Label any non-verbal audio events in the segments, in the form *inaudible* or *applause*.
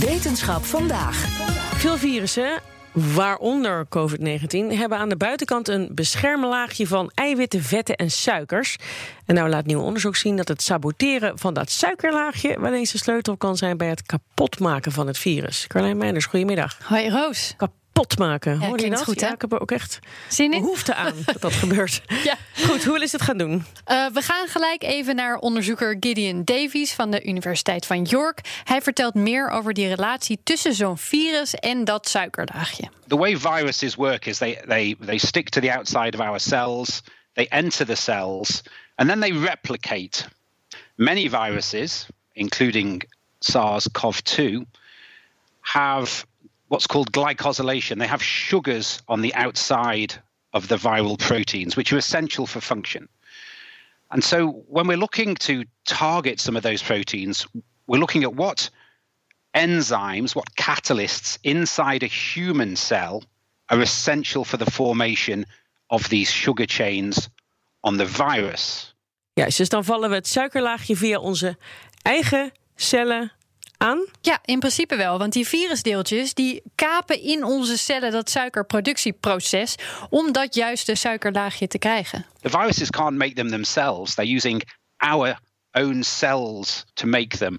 Wetenschap vandaag. Veel virussen, waaronder COVID-19, hebben aan de buitenkant een beschermlaagje van eiwitten, vetten en suikers. En nou laat nieuw onderzoek zien dat het saboteren van dat suikerlaagje wel eens de sleutel kan zijn bij het kapotmaken van het virus. Carlijn Meijers, goedemiddag. Hoi Roos. Kapot maken. Ja, Hoor je dat? goed, hè? Ja, ik heb er ook echt Zin in? behoefte aan *laughs* dat dat gebeurt. *laughs* Ja. Goed, hoe is het gaan doen? Uh, we gaan gelijk even naar onderzoeker Gideon Davies van de Universiteit van York. Hij vertelt meer over die relatie tussen zo'n virus en dat suikerlaagje. The way viruses work is they, they, they stick to the outside of our cells, they enter the cells, and then they replicate. Many viruses, including SARS-CoV-2, have what's called glycosylation. They have sugars on the outside of the viral proteins, which are essential for function. And so when we're looking to target some of those proteins, we're looking at what enzymes, what catalysts inside a human cell are essential for the formation of these sugar chains on the virus. Ja, dus dan vallen we het suikerlaagje via onze eigen cellen aan? Ja, in principe wel. Want die virusdeeltjes die kapen in onze cellen dat suikerproductieproces om dat juiste suikerlaagje te krijgen. The viruses can't make them themselves. They're using our own cells to make them.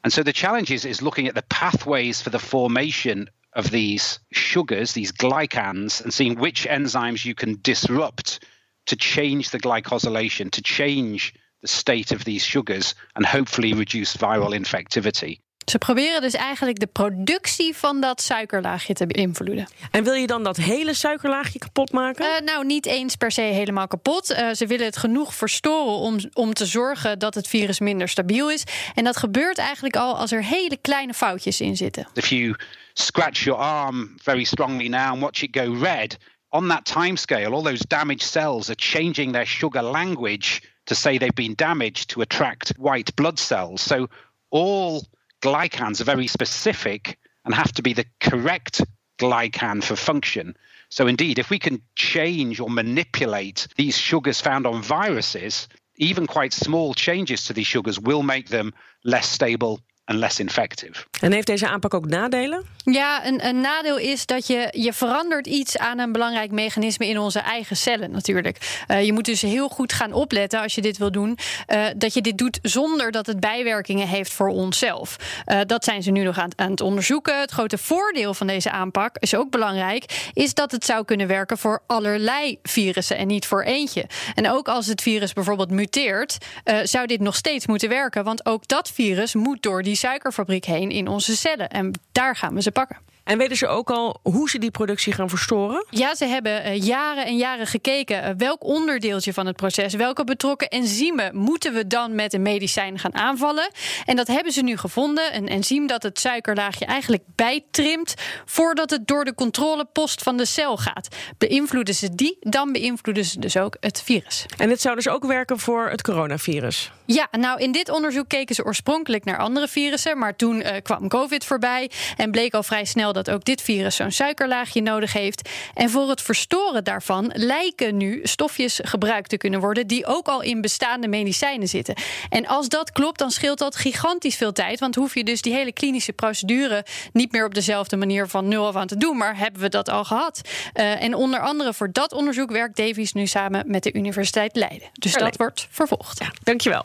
And so the challenge is, is looking at the pathways for the formation of these sugars, these glycans, and seeing which enzymes you can disrupt to change the glycosylation, to change the state of these sugars, and hopefully reduce viral infectivity. Ze proberen dus eigenlijk de productie van dat suikerlaagje te beïnvloeden. En wil je dan dat hele suikerlaagje kapot maken? Uh, nou, niet eens per se helemaal kapot. Uh, ze willen het genoeg verstoren om, om te zorgen dat het virus minder stabiel is. En dat gebeurt eigenlijk al als er hele kleine foutjes in zitten. If you scratch your arm very strongly now and watch it go red, on that time scale, all those damaged cells are changing their sugar language to say they've been damaged to attract white blood cells. So all glycans are very specific and have to be the correct glycan for function. So, indeed, if we can change or manipulate these sugars found on viruses, even quite small changes to these sugars will make them less stable and less infective. En heeft deze aanpak ook nadelen? Ja, een, een, nadeel is dat je, je verandert iets aan een belangrijk mechanisme in onze eigen cellen natuurlijk. Uh, je moet dus heel goed gaan opletten als je dit wil doen, uh, dat je dit doet zonder dat het bijwerkingen heeft voor onszelf. Uh, dat zijn ze nu nog aan, aan, het onderzoeken. Het grote voordeel van deze aanpak is ook belangrijk, is dat het zou kunnen werken voor allerlei virussen en niet voor eentje. En ook als het virus bijvoorbeeld muteert, zou dit nog steeds moeten werken, want ook dat virus moet door die suikerfabriek heen in onze cellen. En daar gaan we ze pakken. En weten ze ook al hoe ze die productie gaan verstoren? Ja, ze hebben uh, jaren en jaren gekeken uh, welk onderdeeltje van het proces, welke betrokken enzymen moeten we dan met een medicijn gaan aanvallen. En dat hebben ze nu gevonden. Een enzym dat het suikerlaagje eigenlijk bijtrimt voordat het door de controlepost van de cel gaat. Beïnvloeden ze die, dan beïnvloeden ze dus ook het virus. En dit zou dus ook werken voor het coronavirus? Ja, nou in dit onderzoek keken ze oorspronkelijk naar andere virussen, maar toen uh, kwam COVID voorbij en bleek al vrij snel dat ook dit virus zo'n suikerlaagje nodig heeft. En voor het verstoren daarvan lijken nu stofjes gebruikt te kunnen worden die ook al in bestaande medicijnen zitten. En als dat klopt, dan scheelt dat gigantisch veel tijd, want hoef je dus die hele klinische procedure niet meer op dezelfde manier van nul af aan te doen, maar hebben we dat al gehad. Uh, en onder andere voor dat onderzoek werkt Davies nu samen met de Universiteit Leiden. Dus dat wordt vervolgd. Ja, dankjewel.